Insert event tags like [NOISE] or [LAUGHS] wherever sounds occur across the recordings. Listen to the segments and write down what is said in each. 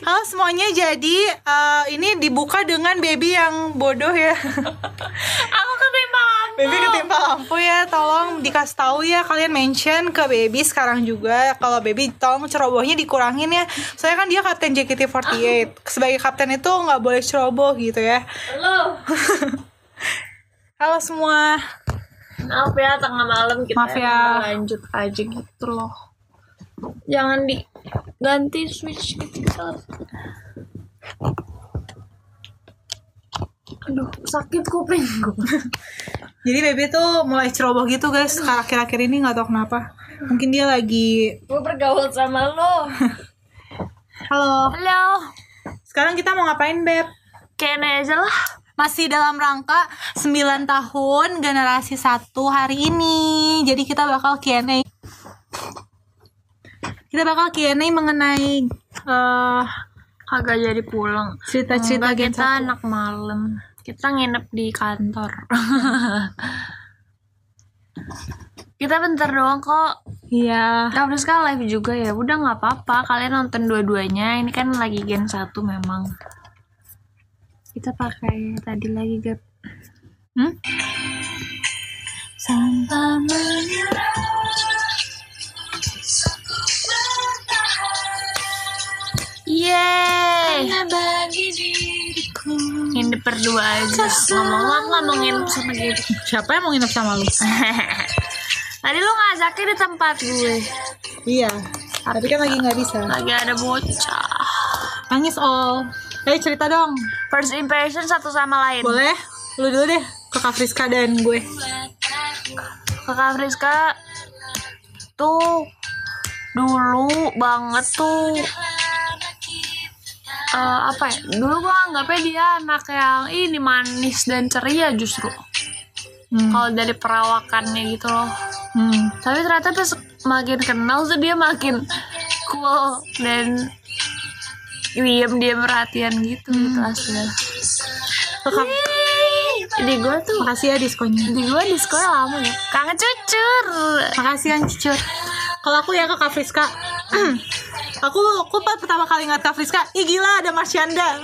Halo semuanya, jadi eh, ini dibuka dengan baby yang bodoh ya. [LAUGHS] Aku ketimpa lampu. Baby ketimpa lampu ya, tolong dikasih tahu ya kalian mention ke baby sekarang juga kalau baby tolong cerobohnya dikurangin ya. Soalnya kan dia kapten JKT48. [LAUGHS] Sebagai kapten itu nggak boleh ceroboh gitu ya. Halo. [LAUGHS] Halo semua. Maaf ya tengah malam kita Maaf ya. lanjut aja gitu loh. Jangan diganti switch gitu. Aduh, sakit kuping gue. [LAUGHS] Jadi baby tuh mulai ceroboh gitu guys. Akhir-akhir ini nggak tahu kenapa. Mungkin dia lagi. Gue bergaul sama lo. [LAUGHS] Halo. Halo. Sekarang kita mau ngapain beb? Kayaknya aja lah. Masih dalam rangka 9 tahun generasi 1 hari ini. Jadi kita bakal Q&A. Kita bakal Q&A mengenai eh, Kagak jadi pulang. cerita-cerita kita 1. anak malam. Kita nginep di kantor. [LAUGHS] kita bentar doang kok. Iya. Gak sekali live juga ya. Udah nggak apa-apa. Kalian nonton dua-duanya. Ini kan lagi gen 1 memang. Kita pakai tadi lagi gap. Hmm? Yeay. Nginep berdua aja. Ngomong-ngomong ngomongin sama gitu. [LAUGHS] Siapa yang mau nginep sama lu? [LAUGHS] Tadi lu ngajakin di tempat gue. iya. Tapi kan lagi nggak bisa. Lagi ada bocah. Nangis all. Eh cerita dong. First impression satu sama lain. Boleh? Lu dulu deh. Ke Kak Friska dan gue. Kakak Friska tuh dulu banget tuh eh, apa ya dulu gua anggapnya dia anak yang ini manis dan ceria justru Hmm. kalau dari perawakannya gitu loh Hmm. tapi ternyata pas makin kenal tuh dia makin cool dan diem diem perhatian gitu gitu asli jadi gue tuh Makasih ya diskonnya. di gue di sekolah lama ya kangen cucur Makasih yang cucur. Kalau aku ya ke Kak Friska. Aku aku pertama kali ngeliat Kak Friska, ih gila ada Marsyanda. [LAUGHS]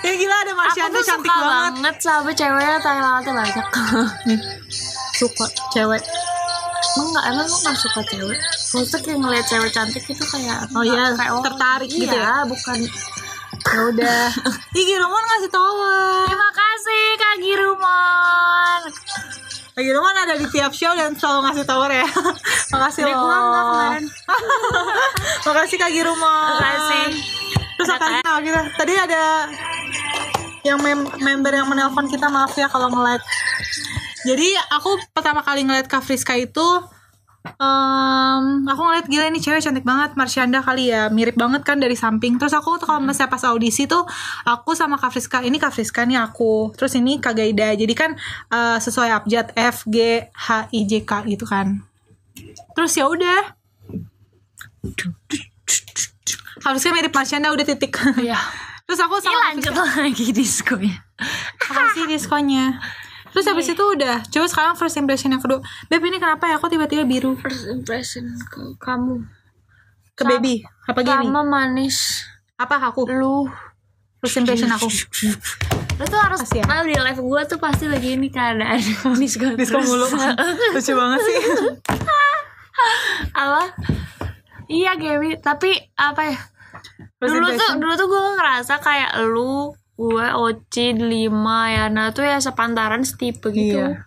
Ih gila ada Marsyanda cantik suka banget. banget sama ceweknya Thailandnya banyak Suka cewek. emang nggak emang lu nggak suka cewek maksudnya kayak ngeliat cewek cantik itu kayak Oh iya, kayak orang- tertarik gitu iya, ya? bukan Ya udah. [LAUGHS] Ih Giromon ngasih tower. terima kasih kak Girumon Kak Giromon ada di tiap show dan selalu ngasih tower ya. [LAUGHS] Makasih loh. kemarin. [LAUGHS] Makasih Kak Giromon. Makasih. Terus lagi oh, kita? Tadi ada yang mem- member yang menelpon kita maaf ya kalau nge-like. Jadi aku pertama kali ngeliat Kak Friska itu em, aku ngeliat gila ini cewek cantik banget Marsyanda kali ya. Mirip banget kan dari samping. Terus aku tuh kalau misalnya pas audisi tuh aku sama Kak Friska ini Kak Friska nih aku. Terus ini Kak Gaida. Jadi kan eh, sesuai abjad F G H I J K gitu kan. Terus ya udah. Harusnya mirip Marsyanda udah titik. Iya. [LAUGHS] Terus aku Ini sama Kak lanjut lagi diskonya Makasih diskonnya Terus habis itu udah Coba sekarang first impression yang kedua. Beb ini kenapa ya? Kok tiba-tiba biru? First impression ke kamu. Ke baby? Apa gini? sama manis. Apa aku? Lu. First impression aku. Lu tuh harus ya. tahu di live gue tuh pasti lagi ini keadaan diskon Diskon terus. mulu Lucu banget sih. Apa? Iya Gaby. Tapi apa ya? First dulu tuh dulu tuh gue ngerasa kayak lu gue Oci lima Yana tuh ya sepantaran setipe gitu. Iya.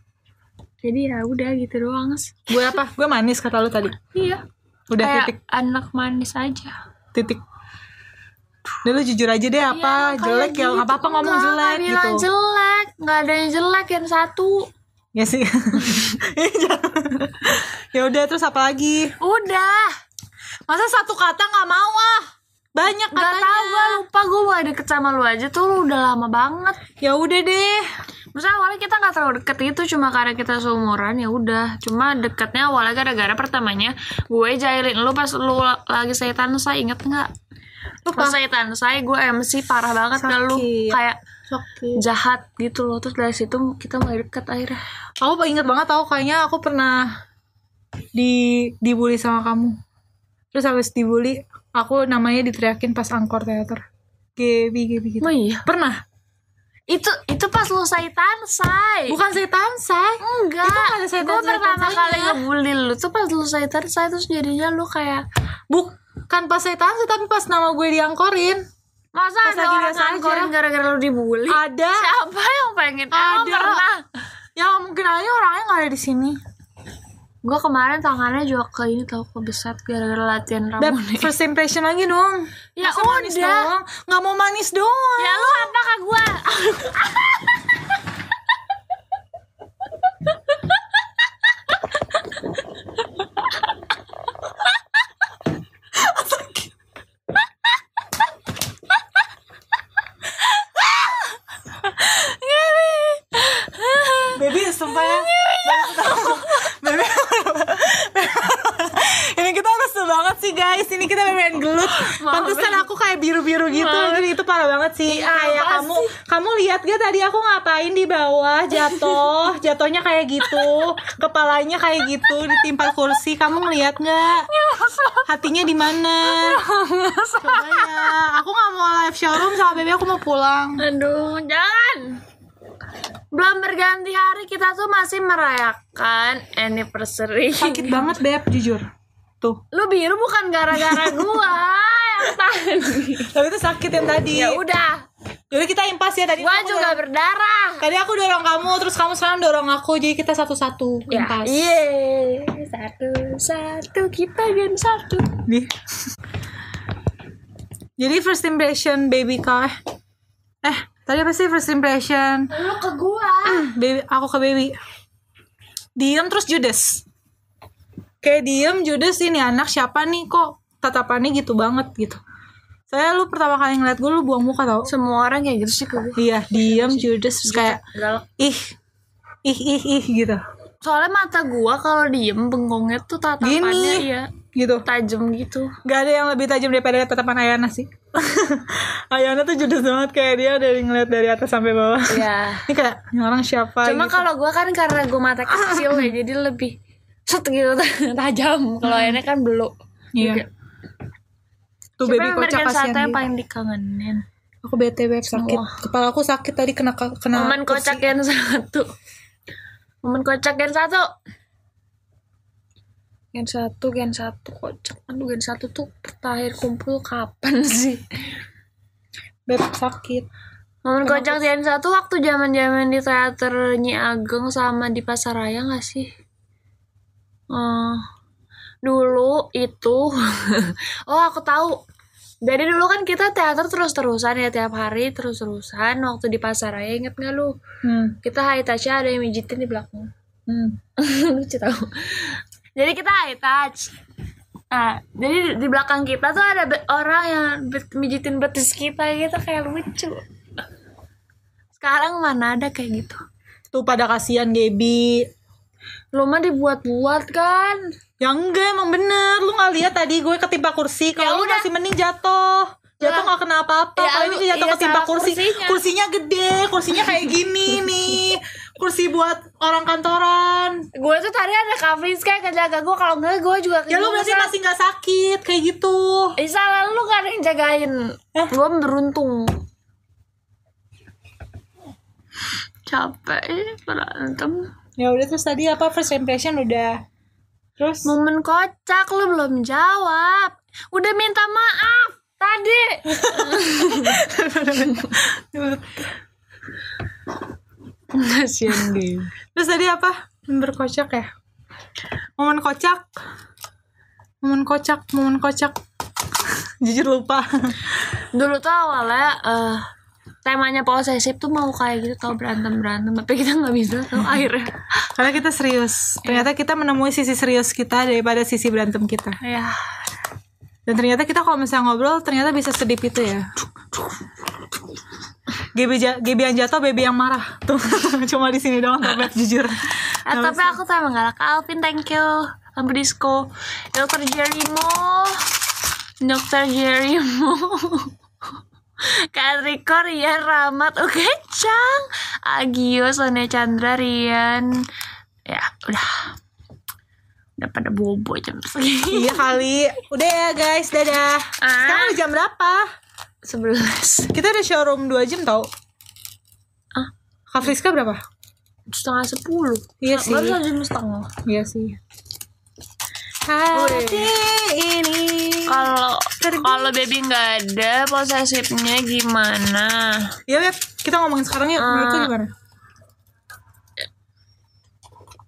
jadi ya udah gitu doang sih. Gue apa? Gue manis kata lu tadi. Iya. Udah kayak titik. anak manis aja. Titik. Udah lu jujur aja deh apa? Iya, Jelek ya gitu. Gak apa-apa ngomong Enggak, jelek nggak bilang gitu jelek. Nggak ada yang jelek yang satu. Ya sih. [LAUGHS] Ih, jangan. Ya udah terus apa lagi? Udah. Masa satu kata gak mau ah Banyak Gak tau gue lupa gue mulai deket sama lu aja tuh lu udah lama banget Ya udah deh Maksudnya awalnya kita nggak terlalu deket itu cuma karena kita seumuran ya udah. Cuma deketnya awalnya gara-gara pertamanya gue jahilin lu pas lu lagi setan saya inget nggak? Pas setan saya gue MC parah banget ke lu Sakit. kayak Sakit jahat gitu loh terus dari situ kita mulai deket akhirnya. Aku inget banget tau kayaknya aku pernah di dibully sama kamu. Terus habis dibully, aku namanya diteriakin pas angkor teater Gebi Gebi gitu Oh iya. pernah Itu itu pas lu saitan say. bukan setan say Enggak. Itu ada saitan- Gue pertama kali ngebully lu tuh pas lu saitan say terus jadinya lu kayak bukan pas setan sih tapi pas nama gue diangkorin masa Pas ada lagi orang ngangkorin gara-gara lu dibully? ada Siapa yang pengen? Emang Ada. pernah? ya mungkin aja orangnya nggak ada di sini Gue kemarin tangannya juga ke ini tau kebeset gara-gara latihan Beb, Ramon. first impression lagi dong Ya Masa manis udah. doang? nggak mau manis doang Ya lu apa ke gue? Baby, sumpah ya. Baby, ini kita harus banget sih guys. Ini kita beneran gelut. [LAUGHS] Pantesan aku kayak biru-biru gitu. Jadi itu parah banget sih. kayak apa kamu, kamu lihat gak tadi aku ngapain di bawah jatuh, [LAUGHS] jatuhnya kayak gitu, kepalanya kayak gitu ditimpa kursi. Kamu ngeliat nggak? Hatinya di mana? Coba ya. Aku nggak mau live showroom sama baby. Aku mau pulang. Aduh, jangan. Belum berganti hari kita tuh masih merayakan anniversary. Sakit banget beb, jujur. Tuh. Lu biru bukan gara-gara [LAUGHS] gua yang tadi. Tapi itu sakit yang tadi. Ya udah, Jadi kita impas ya tadi. gua juga dorong- berdarah. Tadi aku dorong kamu, terus kamu sekarang dorong aku, jadi kita satu-satu Ya, impas. iya. Satu, satu kita gen satu. Nih. Jadi first impression baby car. Eh, tadi apa sih first impression? Lu ke gua. Baby, aku ke baby. Diem terus judes. Kayak diem judes ini anak siapa nih kok tatapannya gitu banget gitu. Saya lu pertama kali ngeliat gue lu buang muka tau. Semua orang kayak gitu sih ke gua. Iya, diem judes terus kayak Galak. ih ih ih ih gitu. Soalnya mata gua kalau diem bengongnya tuh tatapannya Gini. iya Gitu. tajam gitu. Gak ada yang lebih tajam daripada tatapan Ayana sih. [LAUGHS] Ayana tuh judes banget kayak dia dari ngeliat dari atas sampai bawah. Iya. Ini kayak ini orang siapa Cuma gitu. kalau gua kan karena gua mata kecil ya jadi lebih set gitu [LAUGHS] tajam. Kalau ini kan belum. Iya. Tuh baby kocak kasihan yang paling dikangenin. Aku bete beb sakit. Kepala aku sakit tadi kena kena Momen kocak gen satu. Momen kocak gen satu. Gen satu, gen satu kocak. Aduh gen satu tuh terakhir kumpul kapan [LAUGHS] sih? Beb sakit. Momen kocak gen satu waktu zaman zaman di teater Nyi Ageng sama di Pasaraya nggak sih? Eh, dulu itu, [LAUGHS] oh aku tahu. Jadi dulu kan kita teater terus-terusan ya tiap hari terus-terusan waktu di Pasaraya inget nggak lu? Hmm. Kita high touch ada yang mijitin di belakang. Hmm. [LAUGHS] lucu tau jadi kita high touch nah jadi di belakang kita tuh ada be- orang yang mijitin betis kita gitu kayak lucu sekarang mana ada kayak gitu Tuh pada kasihan Gaby. Lu mah dibuat-buat kan? Ya enggak emang bener. Lu gak lihat tadi gue ketimpa kursi. Ya Kalau lu udah. masih mending jatuh. Jatuh Lah. gak kena apa-apa. Ya, Kalau ini jatuh iya, ketimpa kursi. kursinya. Kursinya gede. Kursinya kayak gini [LAUGHS] nih. Kursi buat orang kantoran. Gue tuh tadi ada Kak Friska yang ngejaga gue. Kalau enggak gue juga Ya lu berarti masih gak sakit Kayak gitu. Eh, salah lu kan yang jagain. Eh. gue beruntung. Capek berantem Ya udah terus tadi apa first impression udah Terus Momen kocak lu belum jawab. Udah minta maaf tadi. Kasian dia. Terus tadi apa? Berkocak ya? Momen kocak Momen kocak Momen kocak [LAUGHS] Jujur lupa Dulu tuh awalnya eh temanya posesif tuh mau kayak gitu tau berantem berantem tapi kita nggak bisa tau akhirnya Karena kita serius. Ternyata kita menemui sisi serius kita Daripada sisi berantem kita. Ya Dan ternyata kita kalau misalnya ngobrol Ternyata bisa sedip itu ya. GB, ja- GB yang jatuh, baby yang marah. Tuh, [LAUGHS] cuma di sini doang tapi jujur. Ah, tapi aku emang galak Alvin thank you. Lampu disco. Dokter Jerimo Dokter Jerimo [LAUGHS] [LAUGHS] Kak Riko, Rian, Rahmat, Oke Cang Agio, Sonia Chandra, Rian Ya udah Udah pada bobo jam segini. iya kali. Udah ya guys, dadah. Sekarang udah jam berapa? Sebelas. Kita ada showroom 2 jam tau. Ah. Kak Friska berapa? Setengah sepuluh. Iya sih. Baru jam setengah. Iya sih. Hati ini. Kalau kalau baby nggak ada posesifnya gimana? Ya Beb, kita ngomongin sekarang ya. Menurut lu Ah. gimana?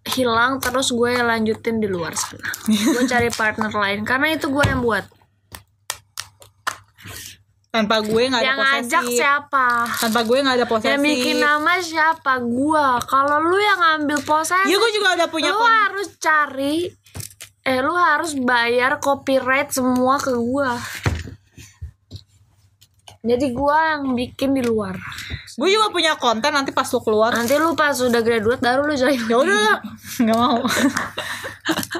Hilang terus gue lanjutin di luar sana. gue [LAUGHS] cari partner lain karena itu gue yang buat. Tanpa gue gak ada yang ngajak posesif. siapa? Tanpa gue gak ada posesif. Yang bikin nama siapa? Gua. Kalau lu yang ngambil posesif, Iya gue juga udah punya lu kon- harus cari eh lu harus bayar copyright semua ke gua. Jadi gua yang bikin di luar. Gue juga punya konten nanti pas lu keluar. Nanti lu pas udah graduate baru lu join. Ya udah, nggak mau.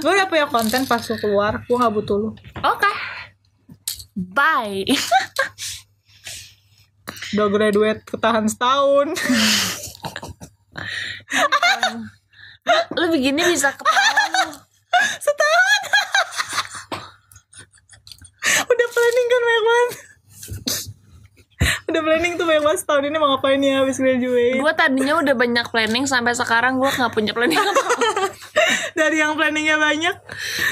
gue udah punya konten pas lu keluar. Gue nggak butuh lu. Oke. Bye. Udah graduate ketahan setahun. lu begini bisa ketawa. Setahun. [LAUGHS] udah planning kan banyak banget. udah planning tuh banyak banget setahun ini mau ngapain ya habis graduate. Gua tadinya udah banyak planning sampai sekarang gua nggak punya planning apa. [LAUGHS] Dari yang planningnya banyak.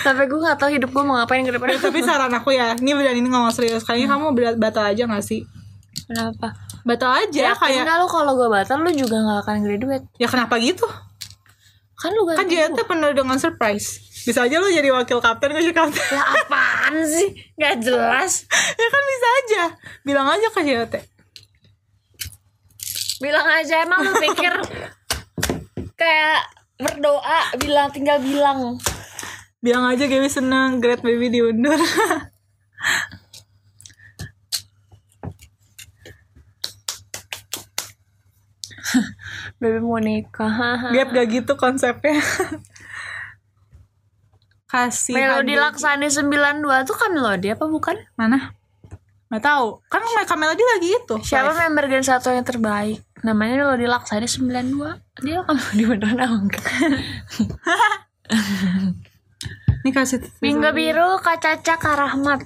sampai gua nggak tahu hidup gua mau ngapain ke depan. Tapi saran aku ya, ini beneran ini ngomong serius. Kayaknya kamu berat batal aja gak sih? Kenapa? Batal aja Ya kayak. enggak lu kalau gua batal lu juga nggak akan graduate. Ya kenapa gitu? Kan lu Kan tuh penuh dengan surprise. Bisa aja lo jadi wakil kapten gue jadi kapten. Lah apaan sih? Gak jelas. [LAUGHS] ya kan bisa aja. Bilang aja ke JT. Bilang aja emang lu pikir kayak berdoa bilang tinggal bilang. Bilang aja Gaby seneng Great Baby diundur. [LAUGHS] Baby mau nikah. Gap gak gitu konsepnya. [LAUGHS] Kasih Melodi hadiah. Laksani 92 tuh kan Melodi apa bukan? Mana? Gak tahu. Kan mereka Melody lagi itu. Siapa member Gen 1 yang terbaik? Namanya Melodi Laksani 92. Dia kan Melodi beneran apa enggak? [LAUGHS] Ini kasih. Mingga Biru, Kak Caca, Kak Rahmat.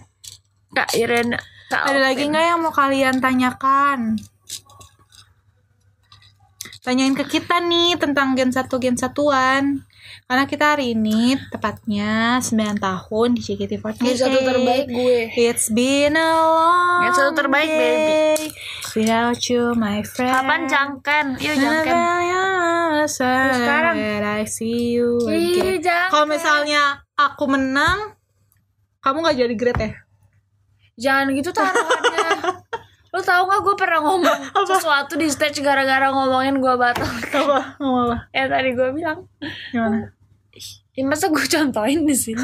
Kak Irena. Kak Ada lagi nggak yang mau kalian tanyakan? Tanyain ke kita nih tentang Gen 1 Gen 1-an. Karena kita hari ini tepatnya 9 tahun di JKT48. Gen 1 terbaik gue. It's been a long Gen 1 terbaik, baby. day Without you my friend Kapan jangken? Yuk jangken. Sekarang Sekarang. I see you. Kalau misalnya aku menang Kamu gak jadi great ya? Jangan gitu taruhannya. [LAUGHS] Lu tau gak gue pernah ngomong sesuatu di stage gara-gara ngomongin gue batal. Apa? Ngomong apa? [LAUGHS] Ya tadi gue bilang. Gimana? Ya masa gue contohin di sini.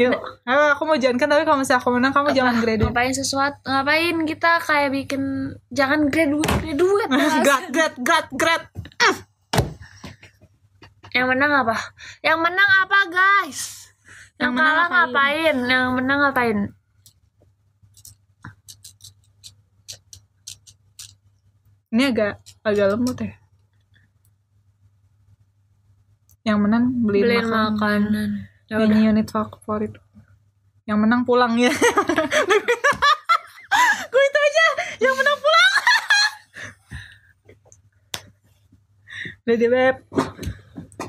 Yuk, ayo aku mau jalankan tapi kalau misalnya aku menang kamu jangan graduate. Ngapain sesuatu? Ngapain kita kayak bikin jangan graduate graduate. [LAUGHS] Grad, grad, grad, grad. Yang menang apa? Yang menang apa guys? Yang, Yang menang kalah ngapain? ngapain? Yang menang ngapain? Ini agak agak lembut ya. Yang menang beliin, Beliin makanan. makanan. Ya. Nyanyi unit favorit. Yang menang pulang ya. [LAUGHS] Gue itu aja yang menang pulang. [LAUGHS] Udah deh, Beb.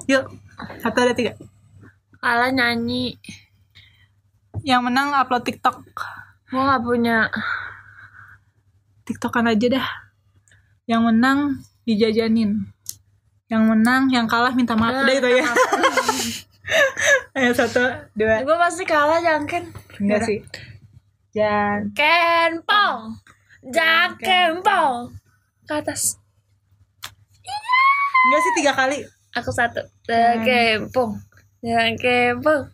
Yuk, satu ada tiga. Kalah nyanyi. Yang menang upload TikTok. Gue gak punya. TikTokan aja dah. Yang menang dijajanin. Yang menang, yang kalah minta maaf. Udah itu ya. [LAUGHS] Ayo satu, dua. Gue pasti kalah jangken. Enggak sih. Jangan. Kenpong. Jangkempong. Ke atas. Enggak sih tiga kali. Aku satu. Jangkempong. Jangkempong. [LAUGHS]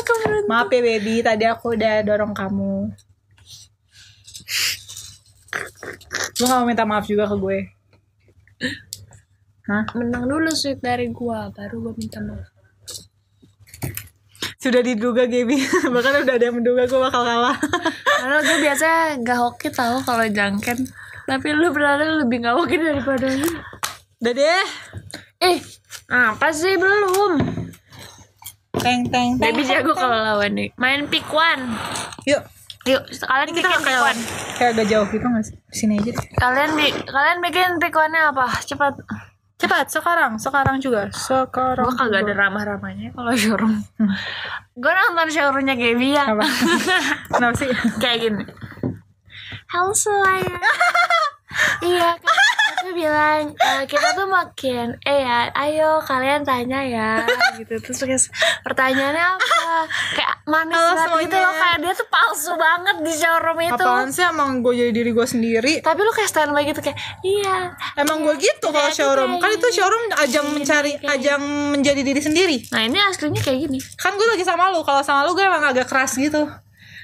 Aku beruntung. Maaf ya baby, tadi aku udah dorong kamu. Lu gak mau minta maaf juga ke gue? Hah? Menang dulu sweet dari gua, baru gua minta maaf. Sudah diduga Gaby, [LAUGHS] bahkan udah ada yang menduga gue bakal kalah. [LAUGHS] Karena gue biasanya gak hoki tau kalau jangken. Tapi lu berarti lebih gak hoki daripada lu. Udah deh. Eh, apa sih belum? Teng teng teng. Baby jago kalau lawan nih. Main pick one. Yuk. Yuk, kalian Kita bikin kayak kayak agak jauh gitu nggak sih? Sini aja deh. Kalian bi kalian bikin pick one-nya apa? Cepat. Cepat sekarang, sekarang juga. Sekarang. Gue kagak ada ramah-ramahnya kalau showroom. Gue nonton showroomnya Gaby ya. Apa? [LAUGHS] Kenapa sih? Kayak gini. Halo semuanya. iya, kan aku bilang "Eh, kita tuh makin eh ya, ayo kalian tanya ya gitu. Terus kayak pertanyaannya apa? Kayak manis Halo banget gitu loh kayak dia tuh palsu banget di showroom itu. Apaan sih emang gue jadi diri gue sendiri? Tapi lu kayak standby gitu kayak iya. Emang gue gitu kalau Jadi showroom. kayak Kan itu gini. showroom ajang mencari, ajang menjadi diri sendiri. Nah ini aslinya kayak gini. Kan gue lagi sama lu. Kalau sama lu gue emang agak keras gitu.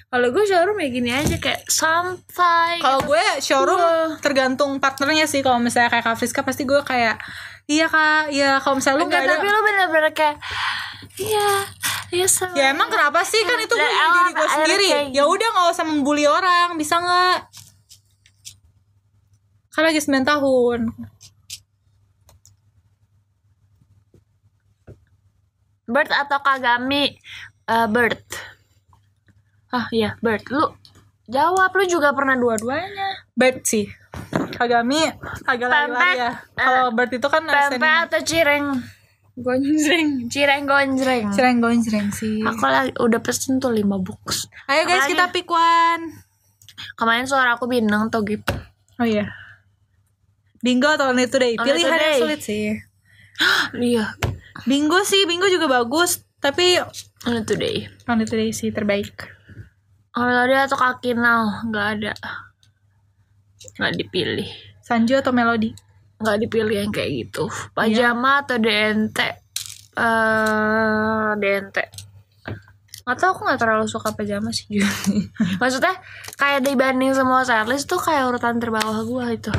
Kalau gue showroom ya gini aja kayak santai. Kalau gue showroom Wah. tergantung partnernya sih. Kalau misalnya kayak Kak Friska pasti gue kayak iya kak, iya kalau misalnya lu Enggak, nggak ada. tapi lu bener-bener kayak iya, iya sama. Ya emang kenapa sih kan itu jadi diri gue sendiri. Ya udah nggak usah membuli orang, bisa nggak? Kan lagi 9 tahun. Bird atau Kagami? Eh, bird. Ah iya, bird. Lu jawab, lu juga pernah dua-duanya. Bird sih. Kagami agak Pempek. ya. Kalau bird itu kan Pempek atau cireng? Gonjreng. Cireng gonjreng. cereng gonjreng sih. Aku lagi udah pesen tuh 5 box. Ayo guys Apalagi? kita pick one. Kemarin suara aku bintang tuh gitu. Oh iya. Bingo atau Only Today? Only Pilihan yang Today. sulit sih. [GASPS] iya, Bingo sih, bingo juga bagus. Tapi only today. Only Today sih terbaik. Melodi atau kaki now? Nggak ada. Nggak dipilih. Sanju atau Melody? Nggak dipilih yang kayak gitu. Pajama atau DNT eh DNT atau aku nggak terlalu suka pajama sih [LAUGHS] maksudnya kayak dibanding semua setlist tuh kayak urutan terbawah gua itu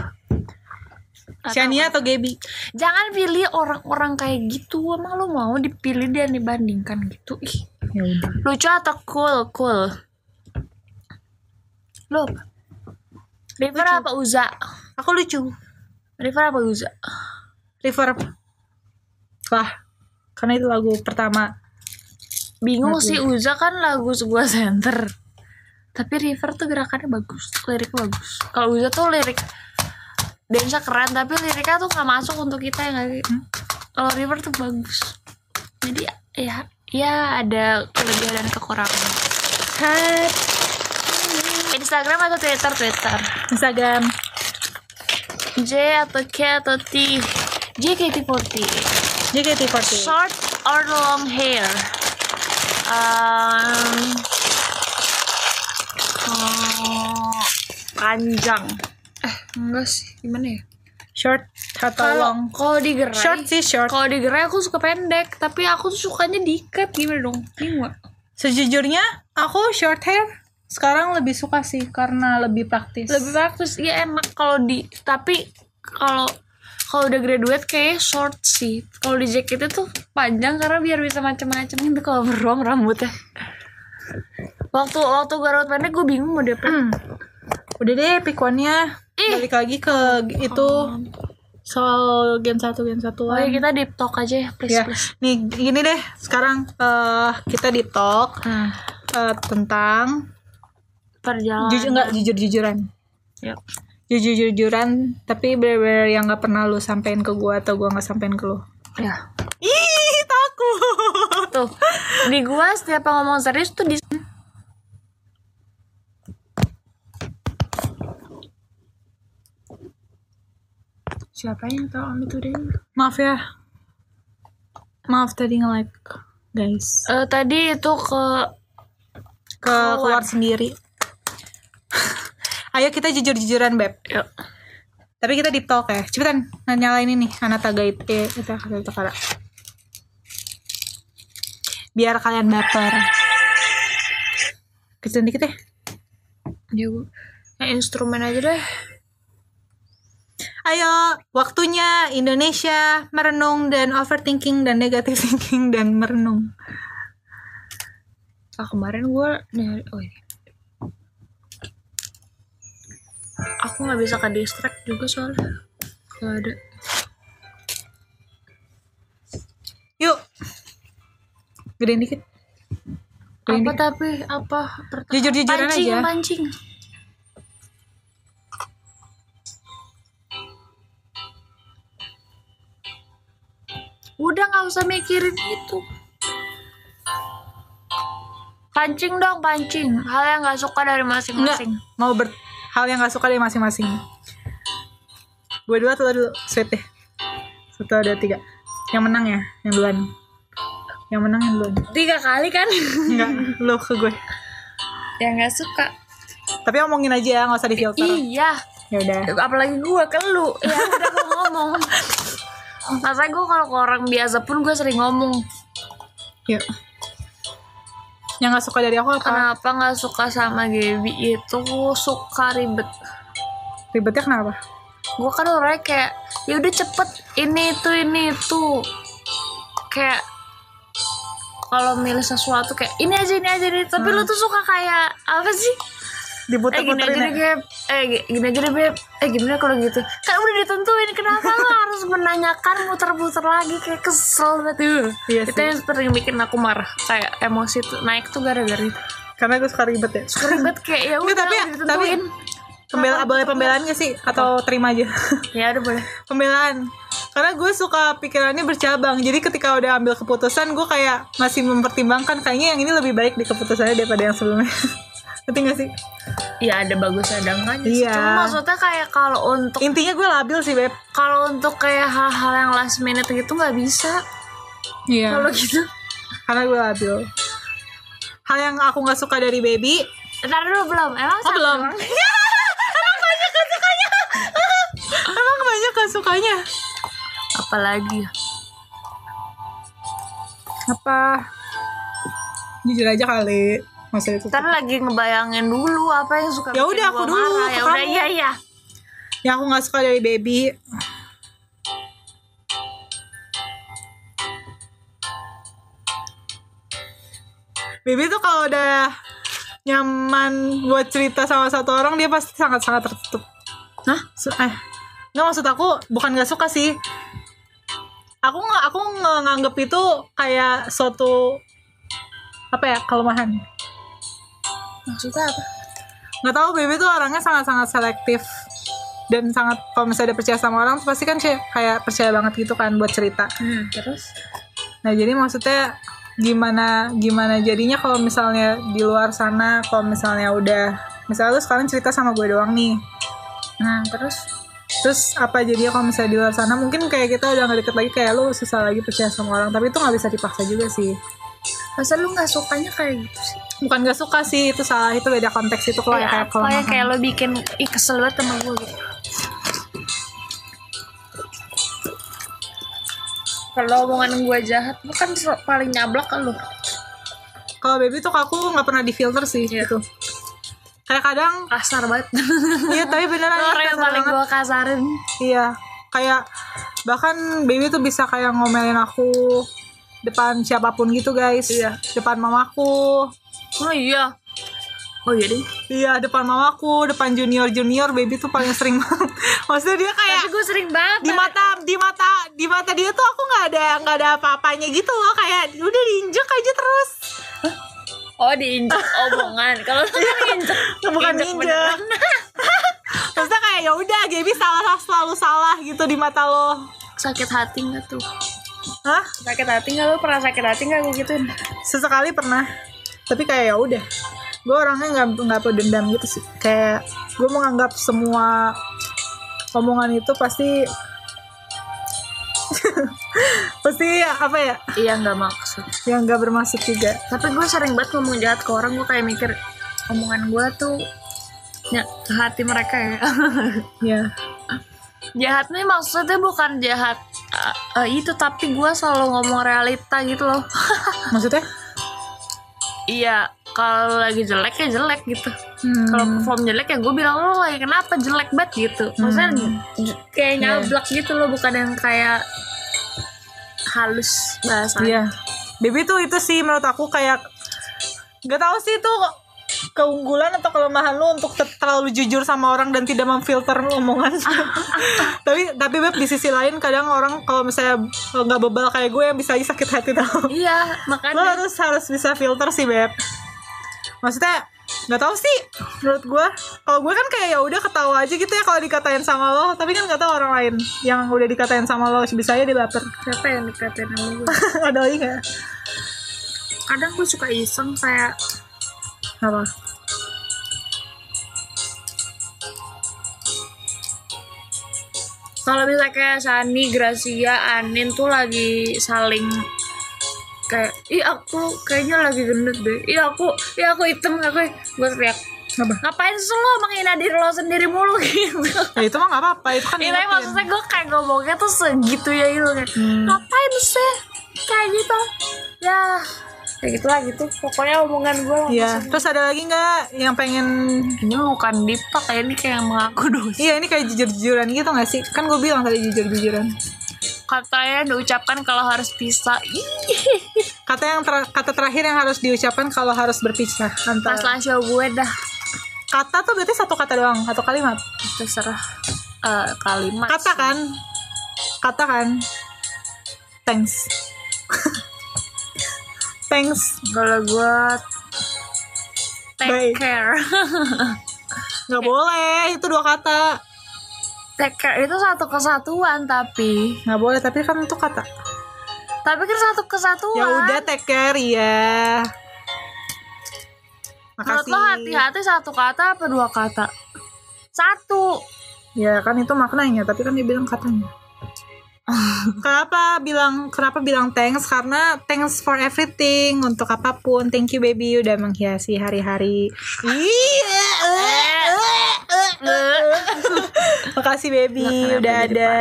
Shania atau Gaby? jangan pilih orang-orang kayak gitu. Emang lu mau dipilih dan dibandingkan gitu? Ih. Ya udah. lucu atau cool? Cool. Lu River apa Uza? Aku lucu. River apa Uza River. Lah karena itu lagu pertama. Bingung sih Uza kan lagu sebuah center. Tapi River tuh gerakannya bagus lirik bagus. Kalau Uza tuh lirik dance keren tapi liriknya tuh nggak masuk untuk kita ya nggak sih? Kalau River tuh bagus. Jadi ya ya ada kelebihan dan kekurangan. Instagram atau Twitter? Twitter. Instagram J atau K atau T JKT48 JKT48 short or long hair? Um, oh, panjang. Eh enggak sih gimana ya? Short atau long? kalau kalau digerai short sih short. kalau digerai aku suka pendek tapi aku tuh sukanya diikat gimana dong? Nggak? sejujurnya aku short hair sekarang lebih suka sih karena lebih praktis. Lebih praktis ya enak kalau di tapi kalau kalau udah graduate kayak short sih. Kalau di jaket itu panjang karena biar bisa macam-macam itu kalau beruang rambutnya. Waktu waktu gue rambut pendek gue bingung mau dapet. Hmm. udah deh Ih. balik lagi ke itu soal gen 1 gen 1 oh ya kita deep talk aja ya please ya. please. Nih gini deh sekarang eh kita deep talk hmm. eh, tentang perjalanan. Jujur nggak jujur jujuran Yuk. jujur jujuran tapi bener-bener yang nggak pernah lu sampein ke gua atau gua nggak sampein ke lu. Ya. Ih takut. Tuh di gua setiap ngomong serius tuh di siapa yang tahu Om itu deh maaf ya. Maaf tadi nge-like guys. Eh, tadi itu ke ke keluar sendiri [LAUGHS] ayo kita jujur-jujuran beb. Yuk. Tapi kita deep talk ya. Cepetan nah, nyalain ini Anata Gaib. Eh, itu kata kata biar kalian baper. Kecil dikit ya dia gua yang instrumen aja deh. Ayo, waktunya Indonesia merenung dan overthinking dan negative [LAUGHS] thinking dan merenung. ah kemarin nyari oh ini aku nggak bisa ke distract juga soalnya. Kalau ada. Yuk. Gedein dikit. Gede apa dikit. tapi? Apa? Pertama jujur jujur pancing, pancing udah nggak usah mikirin itu. Pancing dong pancing. Hal yang nggak suka dari masing-masing. Mau ber hal yang gak suka dari masing-masing. Gue dulu atau dulu sweet deh. Satu dua tiga. Yang menang ya? Yang duluan. Yang menang yang duluan. Tiga kali kan? Enggak lo ke gue. Yang nggak suka. Tapi omongin aja ya nggak usah di filter iya. Ya udah. Apalagi gue ke lu. Ya udah gue ngomong. [LAUGHS] Masa gue kalau ke orang biasa pun gue sering ngomong. Yuk yang gak suka dari aku apa? Kenapa nggak suka sama Gaby? Itu suka ribet. Ribetnya kenapa? Gue kan orangnya kayak ya udah cepet ini itu ini itu. Kayak kalau milih sesuatu kayak ini aja ini aja ini tapi lu tuh suka kayak apa sih eh gini aja deh ya eh gi- gini aja deh Beb. Eh gimana kalau gitu? Kan udah ditentuin kenapa lu [LAUGHS] harus menanyakan muter-muter lagi? Kayak kesel banget. Tuh Iya itu yang sering bikin aku marah. Kayak emosi tuh naik tuh gara-gara itu. Karena gue suka ribet ya. Ribet kayak ya udah tapi udah tapi pembela boleh pembelaan gak sih atau terima aja? [LAUGHS] Ya udah boleh. Pembelaan. Karena gue suka pikirannya bercabang. Jadi ketika udah ambil keputusan gue kayak masih mempertimbangkan kayaknya yang ini lebih baik di keputusannya daripada yang sebelumnya [LAUGHS] ngerti gak sih Iya ada bagus ada enggaknya sih. Iya. Cuma maksudnya kayak kalau untuk intinya gue labil sih beb kalau untuk kayak hal-hal yang last minute gitu nggak bisa. iya Kalau gitu. karena gue labil hal yang aku nggak suka dari baby Ntar dulu belum. Emang oh belum doang? [LAUGHS] emang banyak gak sukanya [LAUGHS] emang banyak gak sukanya Apalagi apa jujur aja kali masa itu Ntar lagi ngebayangin dulu apa yang suka Ya udah, aku dulu, marah. Ya udah iya iya. yang aku nggak suka dari baby baby tuh kalau udah nyaman buat cerita sama satu orang dia pasti sangat sangat tertutup Hah? Su- eh nggak maksud aku bukan nggak suka sih aku nggak aku nganggep itu kayak suatu apa ya kelemahan Maksudnya apa? nggak tahu baby tuh orangnya sangat sangat selektif dan sangat kalau misalnya dia percaya sama orang pasti kan kayak kayak percaya banget gitu kan buat cerita Hmm, terus? nah jadi maksudnya gimana gimana jadinya kalau misalnya di luar sana kalau misalnya udah misalnya lu sekarang cerita sama gue doang nih Hmm, terus? terus apa jadinya kalau misalnya di luar sana mungkin kayak kita udah nggak deket lagi kayak lu susah lagi percaya sama orang tapi itu nggak bisa dipaksa juga sih Masa lu nggak sukanya kayak gitu sih? Bukan gak suka sih itu salah itu beda konteks itu kalau Kayak kayak ya kelemahan. kayak lo bikin ih kesel banget sama gue gitu. Kalau omongan gue jahat, lu kan paling nyablak kan lu. kalau baby tuh aku nggak pernah difilter sih Iya. gitu kayak kadang Kasar banget. iya tapi beneran iya, orang yang paling gue kasarin. Iya, kayak bahkan baby tuh bisa kayak ngomelin aku depan siapa pun gitu guys. Iya. Depan mamaku. Oh iya. Oh iya deh. Iya, depan mamaku, depan junior-junior baby tuh paling sering banget. [LAUGHS] Maksudnya dia kayak Tapi gue sering banget. di mata di mata di mata dia tuh aku nggak ada nggak ada apa-apanya gitu loh kayak udah diinjek aja terus Oh diinjek omongan. [LAUGHS] Kalau lu kan injek. bukan Injek injek beneran. [LAUGHS] maksudnya kayak ya udah Gaby salah selalu salah gitu di mata lo Sakit hati nggak tuh? Hah? Sakit hati nggak lu pernah sakit hati nggak gue gituin? sesekali pernah tapi kayak ya udah gue orangnya nggak nggak pedendam gitu sih kayak gue menganggap semua omongan itu pasti [LAUGHS] pasti apa ya Iya nggak maksud. yang nggak bermaksud juga Tapi gue sering banget ngomong jahat ke orang. Gue kayak mikir omongan gue tuh ya, ke hati mereka ya. [LAUGHS] ya jahat nih maksudnya bukan jahat uh, uh, itu tapi gue selalu ngomong realita gitu loh. [LAUGHS] maksudnya iya kalau lagi jelek ya jelek gitu. hmm, Kalau perform jelek ya gue bilang lo lagi kenapa jelek banget gitu. Maksudnya j- kayak Iya. nyablak gitu loh bukan yang kayak halus bahasanya. iya baby tuh itu sih menurut aku kayak nggak tahu sih tuh keunggulan atau kelemahan lu untuk ter- terlalu jujur sama orang dan tidak memfilter omongan [LAUGHS] tapi tapi beb di sisi lain kadang orang kalau misalnya nggak bebal kayak gue yang bisa aja sakit hati tau. Iya lo makanya harus harus bisa filter sih beb. Maksudnya nggak tahu sih menurut gue kalau gue kan kayak ya udah ketawa aja gitu ya kalau dikatain sama lo. Tapi kan nggak tahu orang lain yang udah dikatain sama lo bisa aja dia baper siapa yang dikatain sama gue [LAUGHS] ada lagi nggak? Kadang gue suka iseng kayak apa? Kalau misalnya kayak Sani, Gracia, Anin tuh lagi saling kayak ih aku kayaknya lagi gendut deh. Ih aku ih aku hitam aku gue teriak apa? Ngapain sih lo menghina diri lo sendiri mulu? [LAUGHS] Gitu. Ya itu mah nggak apa-apa itu kan ingetin. maksudnya gue kayak ngomongnya tuh segitu ya gitu kayak Hmm. ngapain sih? Kayak gitu. Ya kayak gitu lah gitu. Pokoknya omongan gue Iya, terus ada lagi nggak yang pengen ini bukan dipak kayak ini kayak yang mengaku dosa. Iya ini kayak jujur-jujuran gitu gak sih? Kan gue bilang tadi jujur-jujuran. Katanya diucapkan kalau harus pisah. Kata yang ter- kata terakhir yang harus diucapkan kalau harus berpisah pas antara lah show gue dah. Kata tuh berarti satu kata doang Atau kalimat. Terserah. Eh, kalimat Kata kan? Kata kan? Thanks Thanks. Kalau gue take Baik. care. [LAUGHS] Gak boleh Itu dua kata. Take care itu satu kesatuan tapi. Gak boleh tapi kan itu kata. Tapi kan satu kesatuan. Ya udah take care ya menurut Makasih. lo hati-hati satu kata apa dua kata? Satu. Ya kan itu maknanya, tapi kan dia bilang katanya. [LAUGHS] kenapa bilang kenapa bilang thanks? Karena thanks for everything untuk apa pun. Thank you baby udah menghiasi hari-hari. Iya. [LAUGHS] Makasih baby udah ada.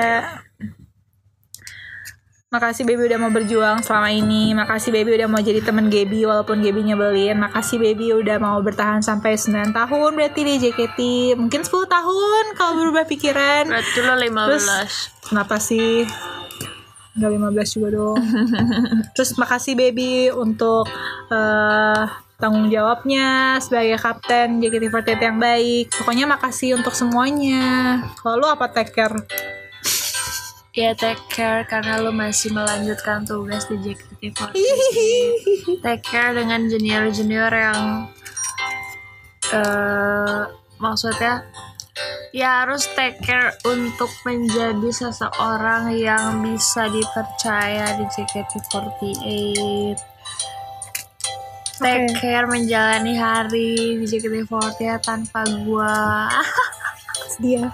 Makasih baby udah mau berjuang selama ini. Makasih baby udah mau jadi temen Gaby walaupun Gaby nyebelin. Makasih baby udah mau bertahan sampai 9 tahun berarti di JKT. Mungkin 10 tahun kalau berubah pikiran. berarti lo 15 Terus kenapa sih? Enggak 15 juga dong. [LAUGHS] Terus makasih baby untuk eh, tanggung jawabnya sebagai kapten JKT48 yang baik. Pokoknya makasih untuk semuanya. Kalau lu apa take care? Ya take care karena lo masih melanjutkan tugas di JKT48 take care dengan junior-junior yang eh maksudnya ya harus take care untuk menjadi seseorang yang bisa dipercaya di JKT48 take Oke. care menjalani hari di JKT48 tanpa gua [LAUGHS] Dia.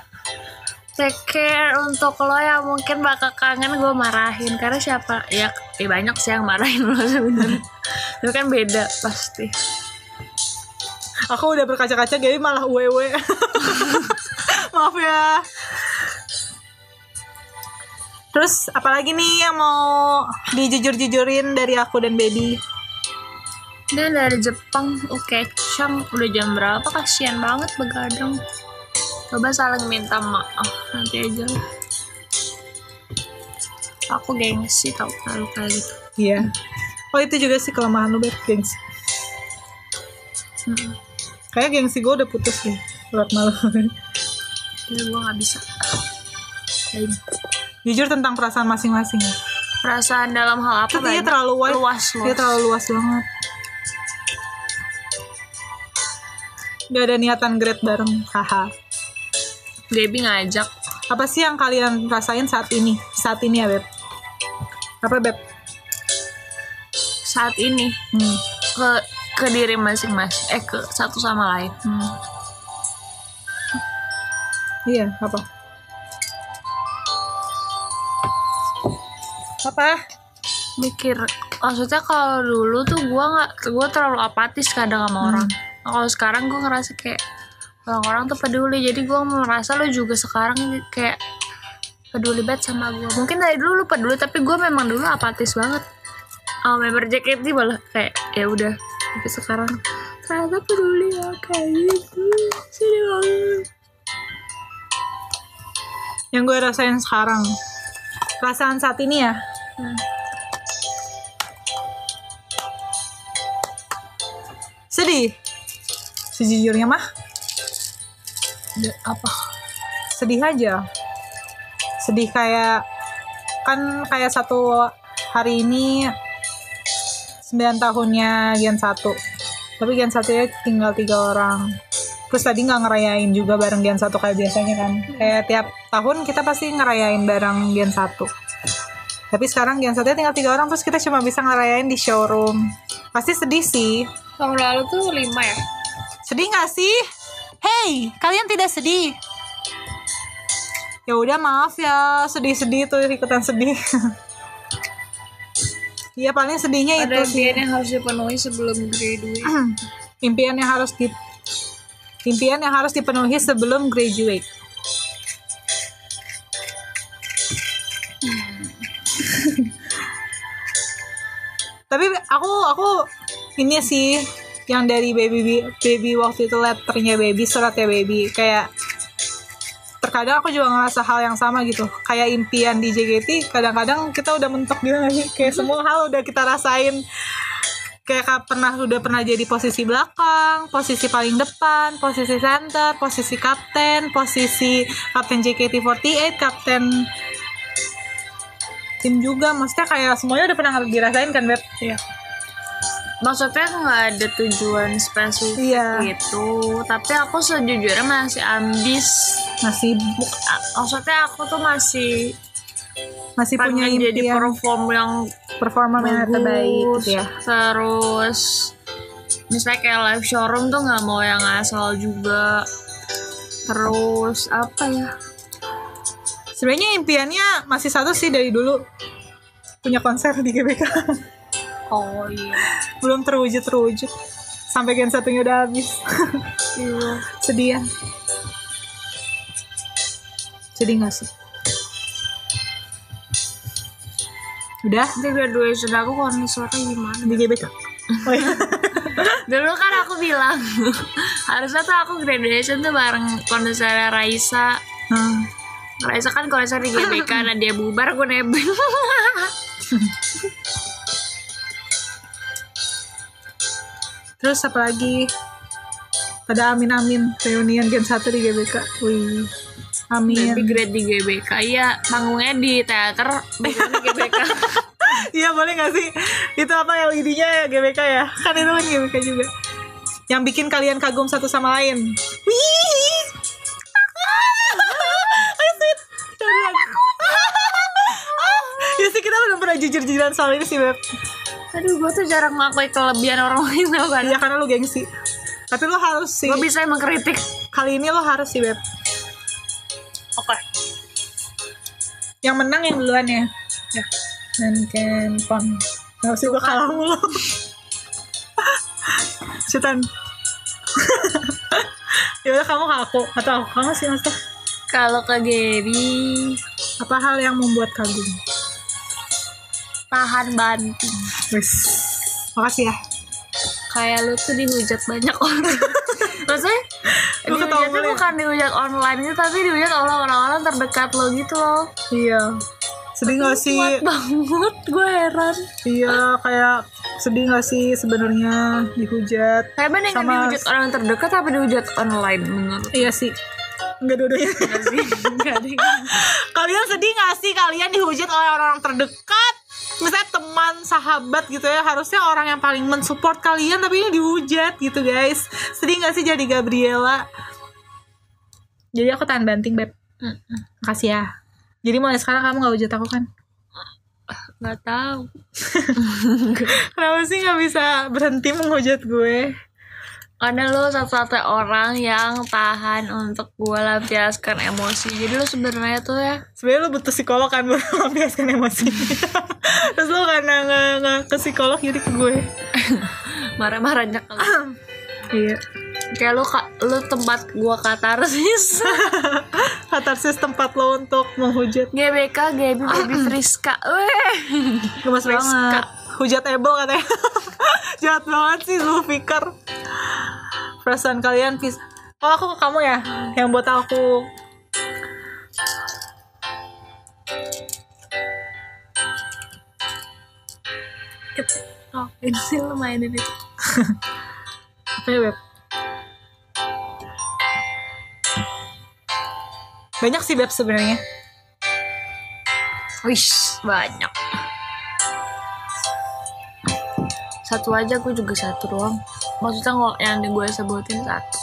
Take care untuk lo yang mungkin bakal kangen gue marahin. Karena siapa? Ya, ya banyak sih yang marahin lo sebenarnya. [LAUGHS] Itu kan beda pasti. Aku udah berkaca-kaca Gaby malah wewe. [LAUGHS] Maaf ya. Terus apalagi nih yang mau dijujur-jujurin dari aku dan baby? dia dari Jepang oke Chang udah jam berapa? Kasihan banget begadang coba saling minta maaf nanti aja lah aku gengsi tau kalau kayak gitu Iya. Oh itu juga sih kelemahan lu Beb, gengsi. Mm-mm. Kayak gengsi gue udah putus deh lewat malam. jadi gue nggak bisa Kayak. Jujur tentang perasaan masing-masing. perasaan dalam hal apa dia terlalu wide. luas Dia luas terlalu luas banget. Gak ada niatan grade bareng. Haha. Debbie ngajak Apa sih yang kalian rasain saat ini? Saat ini ya Beb? Apa Beb? saat ini Hmm. ke ke diri masing-masing eh ke satu sama lain Hmm. Iya, apa? Apa? mikir maksudnya kalau dulu tuh gua nggak gua terlalu apatis kadang sama Hmm. orang kalau sekarang gua ngerasa kayak orang-orang tuh peduli jadi gua merasa lo juga sekarang kayak peduli banget sama gua mungkin dari dulu lu peduli tapi gua memang dulu apatis banget sama member JKT malah kayak ya udah tapi sekarang ternyata peduli ya kayak gitu sedih banget Yang gue rasain sekarang. Perasaan saat ini ya. Hmm. Sedih. sejujurnya mah apa? Sedih aja. Sedih kayak kan kayak satu hari ini 9 tahunnya Gen 1 tapi Gen 1 ya tinggal tiga orang. Terus tadi nggak ngerayain juga bareng Gen 1 kayak biasanya kan. Kayak tiap tahun kita pasti ngerayain bareng Gen 1 tapi sekarang Gen 1 nya tinggal tiga orang terus kita cuma bisa ngerayain di showroom. Pasti sedih sih. Tahun lalu tuh lima ya? Sedih gak sih? Hey, kalian tidak sedih? Ya udah maaf ya, sedih-sedih tuh ikutan sedih. [LAUGHS] Iya paling sedihnya ada itu sih. impian yang harus dipenuhi sebelum graduate [CLEARS THROAT] Impian yang harus di impian yang harus dipenuhi sebelum graduate. [LAUGHS] Tapi aku aku ini sih yang dari baby baby waktu itu letternya baby suratnya baby. Kayak terkadang aku juga ngerasa hal yang sama gitu. Kayak impian di JKT kadang-kadang kita udah mentok gitu sih? Kayak semua hal udah kita rasain. Kayak ka- pernah udah pernah jadi posisi belakang posisi paling depan posisi center posisi kapten posisi kapten JKT48 kapten tim juga. Maksudnya kayak semuanya udah pernah dirasain kan beb? Iya. Maksudnya nggak ada tujuan spesifik Iya. gitu. Tapi aku sejujurnya masih ambis. Masih Buk- maksudnya aku tuh masih masih punya pengen jadi impian perform yang performa yang terbaik gitu ya. Terus misalnya kayak live showroom tuh nggak mau yang asal juga. Terus apa ya? Sebenarnya impiannya masih satu sih dari dulu. Punya konser di GBK [LAUGHS] oh iya. Belum terwujud terwujud sampai gen satunya udah habis. [LAUGHS] Iya. Sedih ya. Sedih gak sih? Udah? Nanti graduation aku konsernya gimana? Di GBK oh, iya. [LAUGHS] dulu kan aku bilang [LAUGHS] harusnya tuh aku graduation tuh bareng konser Raisa. Hmm. Raisa kan konser di GBK nah dia bubar gue nebeng terus apa lagi pada amin amin reunian gen 1 di GBK wih amin Tapi grade di GBK iya panggungnya di teater di GBK [LAUGHS] Iya boleh gak sih? Itu apa yang ide-nya ya GBK ya? Kan itu kan GBK juga. Yang bikin kalian kagum satu sama lain. Wih. [LAUGHS] Lagi. [LAUGHS] ya sih kita belum pernah jujur-jujuran soal ini sih Beb. Aduh gue tuh jarang mengakui kelebihan orang lain tau kan Iya karena lu gengsi. Tapi lu harus sih. gue bisa mengkritik Kali ini lu harus sih Beb. oke Yang menang yang duluan ya. Ya. Dan Ken Pon. Gak usah gue kalah mulu. [LAUGHS] Cetan. [LAUGHS] ya udah kamu ke aku atau aku kamu sih maksudnya kalau ke Gaby apa hal yang membuat kagum tahan banting. Wes makasih ya. Kayak lu tuh dihujat banyak [LAUGHS] orang. Maksudnya Lu dihujatnya ya? bukan dihujat online gitu tapi dihujat oleh orang-orang terdekat lo gitu loh. Iya. Sedih gak sih? kuat banget gue heran. Iya kayak sedih gak sih sebenarnya dihujat? Kayak mendingan Sama- dihujat orang terdekat tapi dihujat online menurut iya sih. Enggak dua-duanya. Gak sih Gak ada yang- Kalian sedih gak sih? Kalian dihujat oleh orang terdekat Misalnya teman, sahabat gitu ya. Harusnya orang yang paling mensupport kalian Tapi ini dihujat gitu guys. Sedih gak sih jadi Gabriela? Jadi aku tahan banting Beb. Makasih ya. Jadi mulai sekarang kamu gak hujat aku kan? Gak tahu. [LAUGHS] Kenapa sih gak bisa berhenti menghujat gue Karena lo satu-satunya orang yang tahan untuk gue lampiaskan emosi. Jadi lo sebenarnya tuh ya sebenarnya lu butuh psikolog kan buat [LAUGHS] melampiaskan emosi. [LAUGHS] Terus lu karena nggak nggak ke psikolog jadi ke gue. Marah-marahnya kalau iya Kayak ka- lo tempat gue katarsis. [LAUGHS] Katarsis tempat lo untuk menghujat. GBK, Gaby, Baby [CLEARS THROAT] Friska. Weh. Gemes banget. Hujat ebo katanya. [LAUGHS] Jahat banget sih lu pikir perasaan kalian pis oh aku ke kamu ya? Yang buat aku. Oh, ini mainin itu [LAUGHS] apa ya beb banyak sih beb sebenarnya. Wish, banyak. Satu aja gue juga satu doang. Maksudnya nggak yang di gue sebutin satu.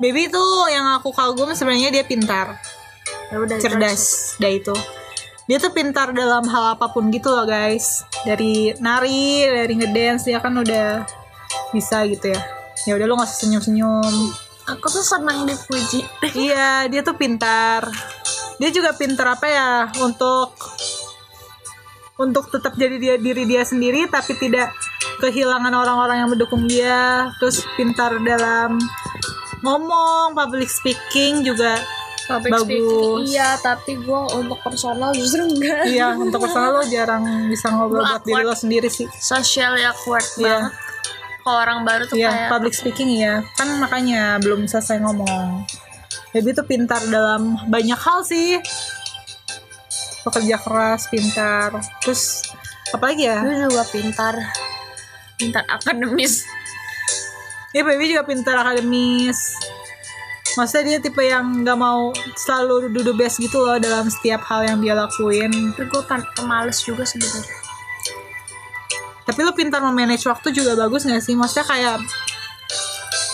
baby tuh yang aku kagum sebenarnya dia pintar. Ya udah cerdas dah itu. Dia tuh pintar dalam hal apa pun gitu loh guys. Dari nari dari ngedance dia kan udah bisa gitu ya. Ya udah lo nggak usah senyum senyum Aku tuh senang dipuji. iya dia tuh pintar dia juga pintar apa ya untuk untuk tetap jadi dia diri dia sendiri tapi tidak kehilangan orang-orang yang mendukung dia terus pintar dalam ngomong public speaking juga Public Bagus. speaking, iya, tapi gue untuk personal justru enggak. iya untuk personal lo jarang bisa ngobrol buat diri lo sendiri sih Social awkward Iya. banget. Kalau orang baru tuh Iya, kayak public speaking ya. Kan makanya belum selesai ngomong. Baby tuh pintar dalam banyak hal sih. Pekerja keras, pintar. Terus apalagi ya? lu juga pintar. Pintar akademis. Ya baby juga pintar akademis. Maksudnya dia tipe yang nggak mau selalu duduk best gitu loh dalam setiap hal yang dia lakuin. Tapi gue pemalas juga sebenarnya. Tapi lo pintar memanage waktu juga bagus gak sih? Maksudnya kayak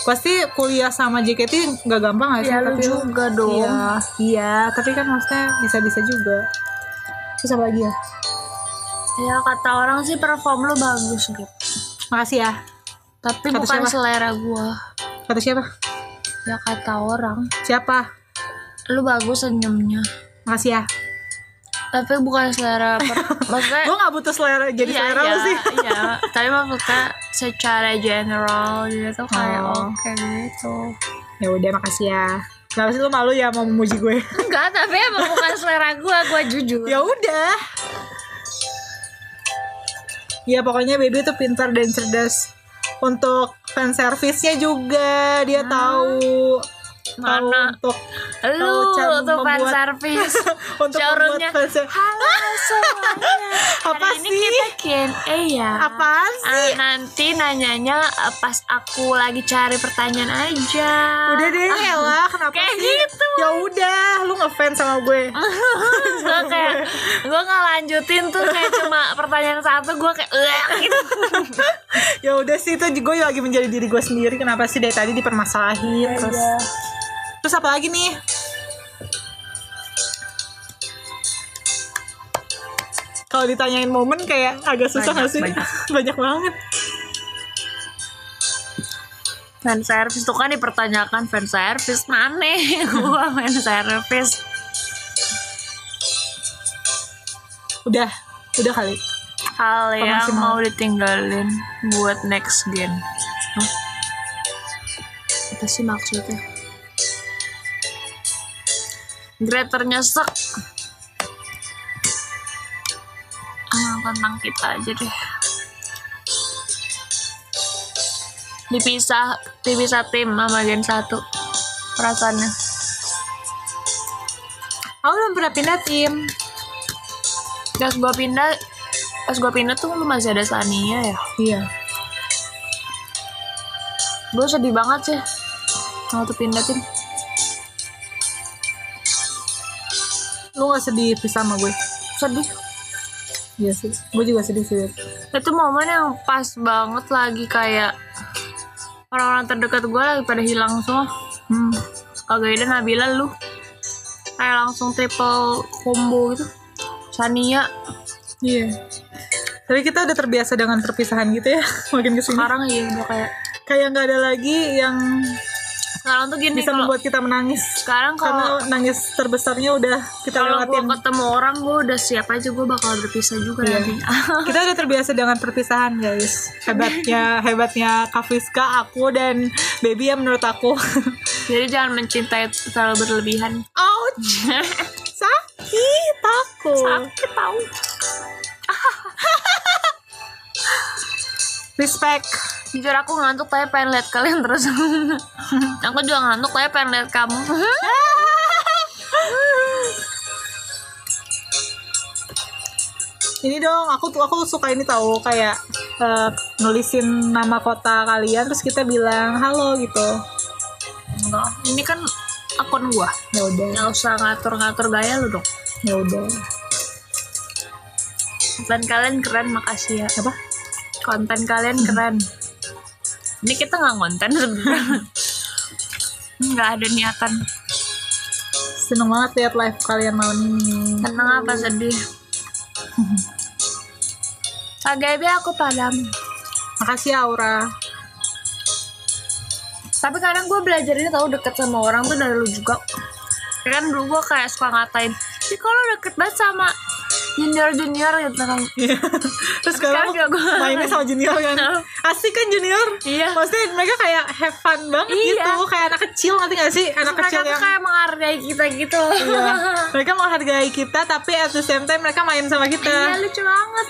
pasti kuliah sama JKT nggak gampang gak sih? Ya, lu Tapi lo- juga dong. Iya, iya. Tapi kan maksudnya bisa-bisa juga. Terus apa lagi ya? Ya kata orang sih perform lu bagus gitu. Makasih ya. Tapi Kata bukan siapa? selera gua. Kata siapa? Ya kata orang. Siapa? Lu bagus senyumnya. Makasih ya. Tapi bukan selera per [LAUGHS] maksudnya Gue gak butuh selera jadi iya, selera iya, lu sih. iya. Tapi maksudnya secara general gitu kayak Oh. oke gitu. Ya udah makasih ya. Kenapa sih lu malu ya mau memuji gue? [LAUGHS] Enggak, tapi emang bukan selera gua, gua jujur. ya udah. Ya pokoknya baby tuh pintar dan cerdas. Untuk fan service-nya juga dia tahu. Tahu Mana? untuk Lu tuh fan service. [LAUGHS] untuk Showroomnya. Halo semuanya. [LAUGHS] Apa Hari ini sih? kita Q&A ya. Apaan Ah, sih? nanti nanyanya eh, pas aku lagi cari pertanyaan aja. Udah deh, lah kenapa Kayak sih? gitu. Ya udah, lu ngefans sama gue. [LAUGHS] gue kayak gue nggak lanjutin tuh kayak cuma pertanyaan satu gue kayak gitu. ya udah sih itu gue lagi menjadi diri gue sendiri. Kenapa sih dari tadi dipermasalahin terus? Terus apa lagi nih? Kalau ditanyain momen kayak agak susah Banyak, gak sih? banyak. [LAUGHS] banyak banget. fan service tuh kan dipertanyakan fan service mana [LAUGHS] gue fan service Udah, udah kali. hal yang masih mau mau? ditinggalin buat next gen Hah? apa sih maksudnya Greater nyesek ah, tentang kita aja deh. Dipisah dipisah tim sama gen 1 perasaannya. Aku belum pernah pindah tim. pas gua pindah pas gua pindah tuh lu masih ada Sania ya? Iya. gue sedih banget sih waktu pindah tim Lu gak sedih pisah sama gue? sedih Iya sih. Gue juga sedih sih. Itu momen yang pas banget lagi kayak orang-orang terdekat gue lagi pada hilang semua Hmm. kagak ada Nabila lu kayak langsung triple combo gitu Sania Iya. Tapi kita udah terbiasa dengan perpisahan gitu ya. [LAUGHS] Makin ke sini. sekarang iya udah kayak Kayak nggak ada lagi yang sekarang tuh gini bisa kalau membuat kita menangis. sekarang kalau Karena nangis terbesarnya udah kita kalau lewatin. ketemu orang gue udah siap aja gue bakal berpisah juga Iya. nanti. [LAUGHS] Kita udah terbiasa dengan perpisahan guys. Hebatnya hebatnya Kafiska aku dan baby ya menurut aku. [LAUGHS] Jadi jangan mencintai terlalu berlebihan. Ouch. [LAUGHS] Sakit aku. Sakit tau respect. Jujur aku ngantuk tapi pengen lihat kalian terus. [LAUGHS] aku juga ngantuk tapi pengen lihat kamu. ini dong aku tuh aku suka ini tahu kayak eh, nulisin nama kota kalian terus kita bilang halo gitu. Enggak. Ini kan akun gua. Ya udah. Nggak usah ngatur-ngatur gaya lu dong. Ya udah. Konten kalian keren makasih ya. Apa konten kalian keren. Ini kita nggak konten sebenarnya. Nggak ada niatan. Seneng banget lihat live kalian malam ini. Seneng apa sedih? KGB aku padam. Makasih Aura. Tapi kadang gue belajar ini tau deket sama orang tuh dari lu juga. Kan dulu gue kayak suka ngatain sih kalau deket banget sama junior junior gitu kan. Terus sekarang gua- mainnya sama junior kan? Asik kan junior? Iya. maksudnya mereka kayak have fun banget Iya. gitu. Kayak anak kecil ngerti gak sih? Anak mereka kecil tuh yang kayak menghargai kita gitu. Iya. [LAUGHS] mereka menghargai kita tapi at the same time mereka main sama Iya kita lucu banget.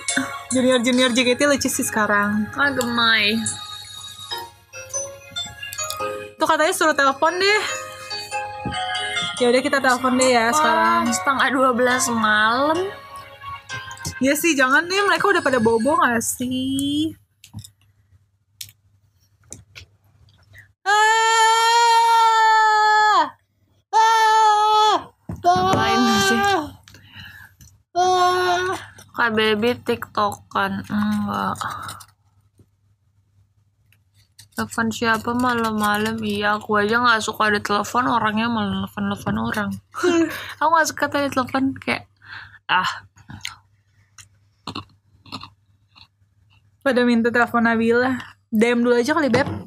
Junior junior JKT lucu sih sekarang. Ah gemai. Tuh katanya suruh telepon deh. Ya udah kita telepon deh ya sekarang. Ah, setengah 12 malam ya sih jangan deh mereka udah pada bobo gak sih? Ah ah Ngapain sih? ah Kak baby tiktokan enggak. Telepon siapa malam-malam? Iya aku aja nggak suka ada telepon orangnya malah telepon telepon orang. [LAUGHS] Aku nggak suka tadi telepon kayak ah pada minta telepon Nabila DM dulu aja kali beb dia,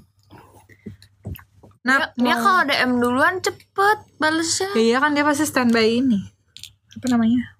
Nap, dia mau- kalau DM duluan cepet balesnya Iya kan dia pasti standby ini. Apa namanya?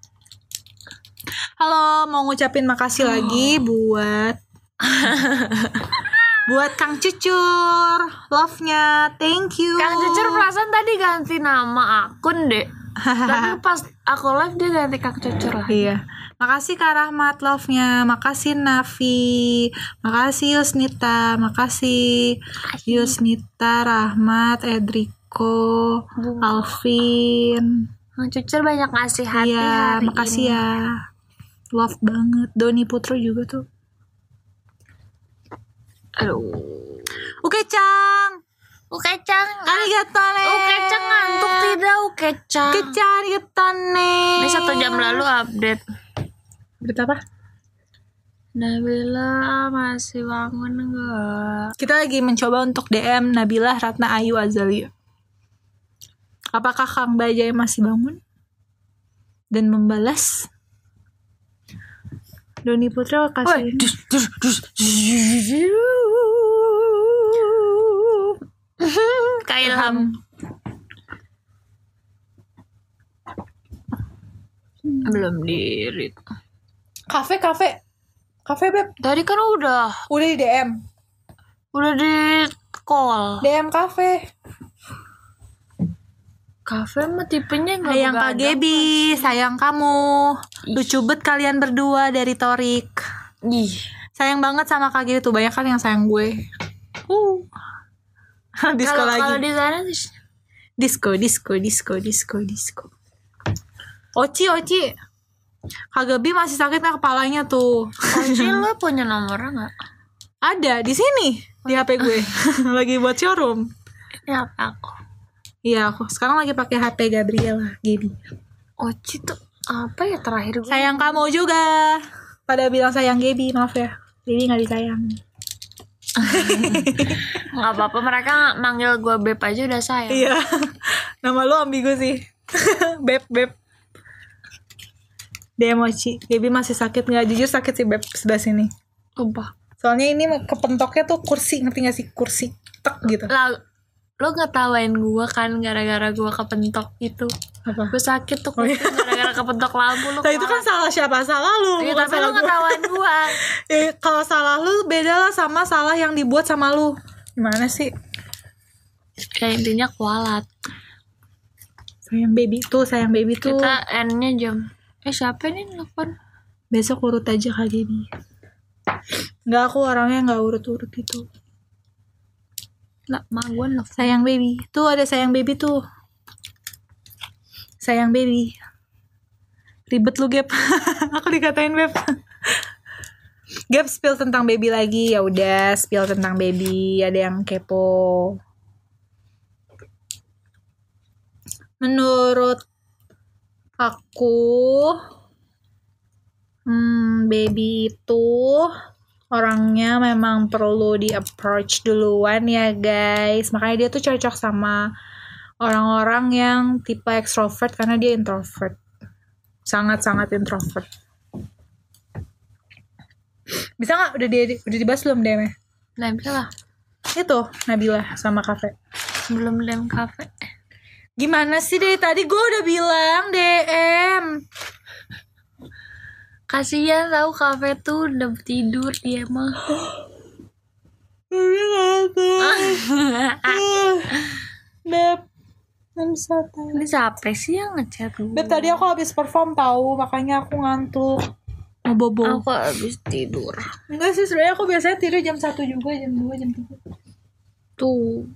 Halo, mau ngucapin makasih lagi buat [LAUGHS] buat Kang Cucur. Love-nya. Thank you. Kang Cucur perasaan tadi ganti nama akun deh [LAUGHS] tapi pas aku live dia ganti Kang Cucur lah Iya. Makasih Kak Rahmat love-nya. Makasih Nafi. Makasih Yusnita. Makasih Yusnita, Rahmat, Edriko, Alvin. Kang Cucur banyak ngasih hati Iya, hari makasih ini. ya. Love banget. Doni Putro juga tuh. aduh Oke, Cang. Ukecang Arigato ne. Ukecang ngantuk tidak Ukecang Ukecang arigato ne. Ini satu jam lalu update Berita apa? Nabila masih bangun enggak? Kita lagi mencoba untuk DM Nabila Ratna Ayu Azalia. Apakah Kang Bajai masih bangun? Dan membalas? Doni Putra kasih Kak Ilham belum diri. Kafe, kafe. Kafe, Beb. Tadi kan udah, Udah di DM. udah di call. DM kafe. Kafe mah tipenya enggak Sayang Kak Gebi, sayang kamu. Lucu bet kalian berdua dari Torik. Ih, Sayang banget sama Kak Gebi tuh banyak kan yang sayang gue. Uh. [LAUGHS] disco kalau lagi. kalau di sana sih Disco, disco, disco, disco, disco. Oci, Oci. Kak Gebi masih sakit nggak kepalanya tuh? Kunci lo [LAUGHS] punya nomornya nggak? Ada di sini di HP gue. [LAUGHS] lagi buat showroom. Ini apa aku? Iya, aku sekarang lagi pakai HP Gabriela, Gebi. Oci tuh apa ya terakhir gue? Sayang kamu juga. Pada bilang sayang Gebi, maaf ya. Gebi nggak disayang. [LAUGHS] nggak apa-apa mereka manggil gue beb aja udah sayang. Iya. Nama lu ambigu sih. beb, beb. Dia emoji. Gebi masih sakit nggak? Jujur sakit sih beb sebelah sini. Sumpah. Soalnya ini kepentoknya tuh kursi, ngerti gak sih? Kursi. Tek gitu. Lah, lo ngetawain gue kan gara-gara gue kepentok itu. Apa? Gue sakit tuh kuping gara-gara kepentok lampu lo. Nah itu kan salah siapa? Salah lu. Iya, bukan tapi salah lo gua. ngetawain gue. [LAUGHS] Eh, kalau salah lu beda lah sama salah yang dibuat sama lu. Gimana sih? ya intinya kualat. Sayang baby tuh, sayang baby tuh. Kita N-nya jam. Eh siapa nih nelfon? Besok urut aja kali ini. Enggak, aku orangnya nggak urut-urut gitu. Lah, mak gue nelfon. Sayang baby. Tuh ada sayang baby tuh. Sayang baby. Ribet lu, Gap. [LAUGHS] Aku dikatain, Beb. Gap spill tentang baby lagi. Ya udah, spill tentang baby. Ada yang kepo. menurut aku hmm, baby itu orangnya memang perlu di approach duluan ya guys. Makanya dia tuh cocok sama orang-orang yang tipe extrovert karena dia introvert. Sangat-sangat introvert. Bisa nggak? Udah di udah dibahas belum DM lah. Itu Nabila sama kafe Belum DM cafe gimana sih dari tadi gue udah bilang DM Kasian tahu kafe tuh udah tidur dia mah. [LAUGHS] Beb. Ini siapa sih yang ngechat gue? Beb tadi aku habis perform tahu makanya aku ngantuk. Mau bobo Aku habis tidur. Enggak sih sebenarnya aku biasanya tidur jam 1 juga jam 2 jam 3 Tuh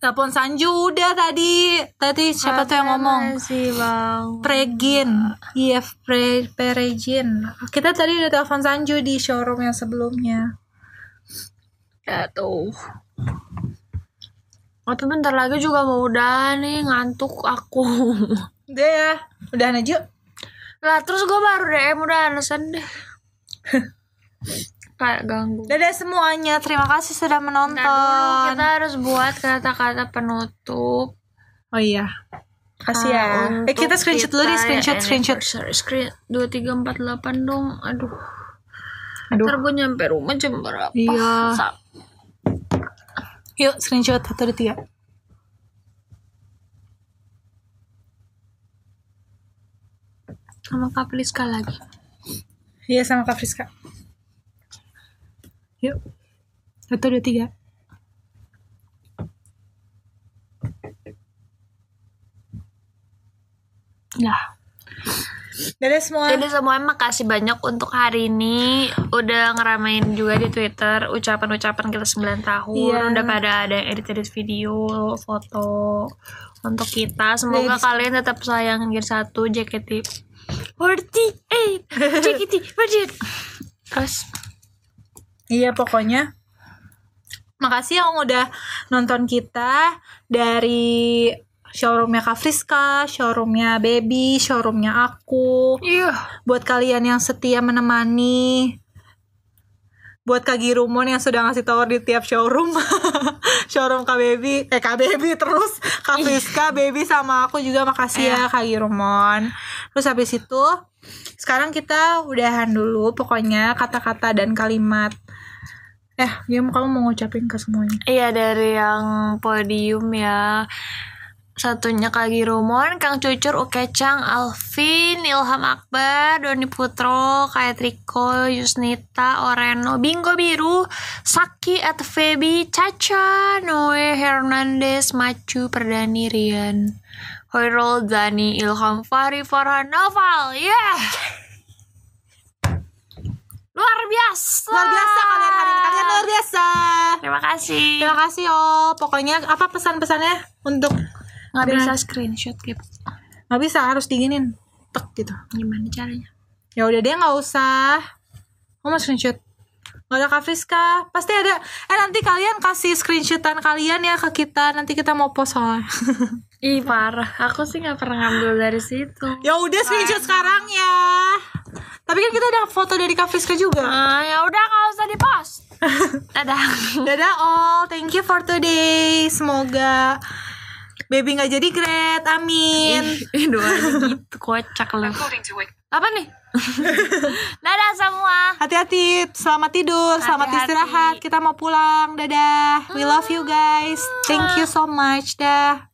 telepon Sanju udah tadi. Tadi siapa tuh yang ngomong? sih bang? Pregin. Iya Pre Peregin kita tadi udah telepon Sanju di showroom yang sebelumnya. Ya tuh Oh tapi bentar lagi juga mau udah nih. Ngantuk aku. [LAUGHS] Udah ya. Udah aja Lah terus gue baru DM udah alasan deh [LAUGHS] Kayak ganggu dadah semuanya terima kasih sudah menonton dulu kita harus buat kata-kata penutup oh iya kasih ya Ah, eh kita screenshot dulu deh screenshot ya, screenshot anniversary. Screen dua tiga empat delapan dong. Aduh. Aduh. Ntar gue nyampe rumah jam berapa? Iya. Sa- yuk screenshot satu dua tiga Sama Kak Priska lagi. iya sama Kak Friska yuk. Satu dua tiga. Nah. dadah semua. Jadi semuanya makasih banyak untuk hari ini. Udah ngeramein juga di Twitter ucapan-ucapan kita 9 tahun. Iya. udah pada ada yang edit-edit video, foto untuk kita. Semoga Ladies. kalian tetap sayang. Gear 1 JKT 48 JKT 48 Terus Iya pokoknya. Makasih yang udah nonton kita Dari showroomnya Kak Friska Showroomnya Baby Showroomnya aku. Iya. Buat kalian yang setia menemani. Buat Kak Girumon yang sudah ngasih tower di tiap showroom. [LAUGHS] Showroom Kak Baby. Eh Kak Baby terus. Kak Friska, Baby sama aku juga. Makasih ya Kak Girumon. Terus habis itu Sekarang kita udahan dulu Pokoknya kata-kata dan kalimat Eh, Gim, kamu mau ngucapin ke semuanya? Iya dari yang podium ya. Satunya Kak Girumon, Kang Cucur, Ukecang, Alvin, Ilham Akbar, Doni Putro, Kak Triko, Yusnita, Oreno, Bingo Biru, Saki, at Feby, Caca, Noe, Hernandez, Macu, Perdani, Rian, Hoirul, Dani, Ilham, Fahri, Farhan, Noval, yeah! Luar biasa! Luar biasa kalian hari ini Kalian luar biasa Terima kasih. Terima kasih oh Pokoknya apa pesan-pesannya Untuk Nggak bisa screenshot gitu. Gak bisa harus diginin Tek gitu Gimana caranya? Ya udah deh nggak usah Kamu mau screenshot Gak ada Kak Friska Pasti ada Eh nanti kalian kasih screenshotan kalian ya ke kita Nanti kita mau post soalnya [LAUGHS] Ih parah, aku sih nggak pernah ngambil dari situ. Ya udah screenshot sekarang ya Tapi kan kita ada foto dari Kak Friska juga Ah, ya udah nggak usah di post. [LAUGHS] Dadah. Dadah all, thank you for today. Semoga baby nggak jadi great, amin. Ih [LAUGHS] doanya gitu kocak lu. Apa nih? [LAUGHS] Dadah semua. Hati-hati, selamat tidur, selamat Hati-hati. istirahat. Kita mau pulang, dadah. We love you guys. Thank you so much, dah.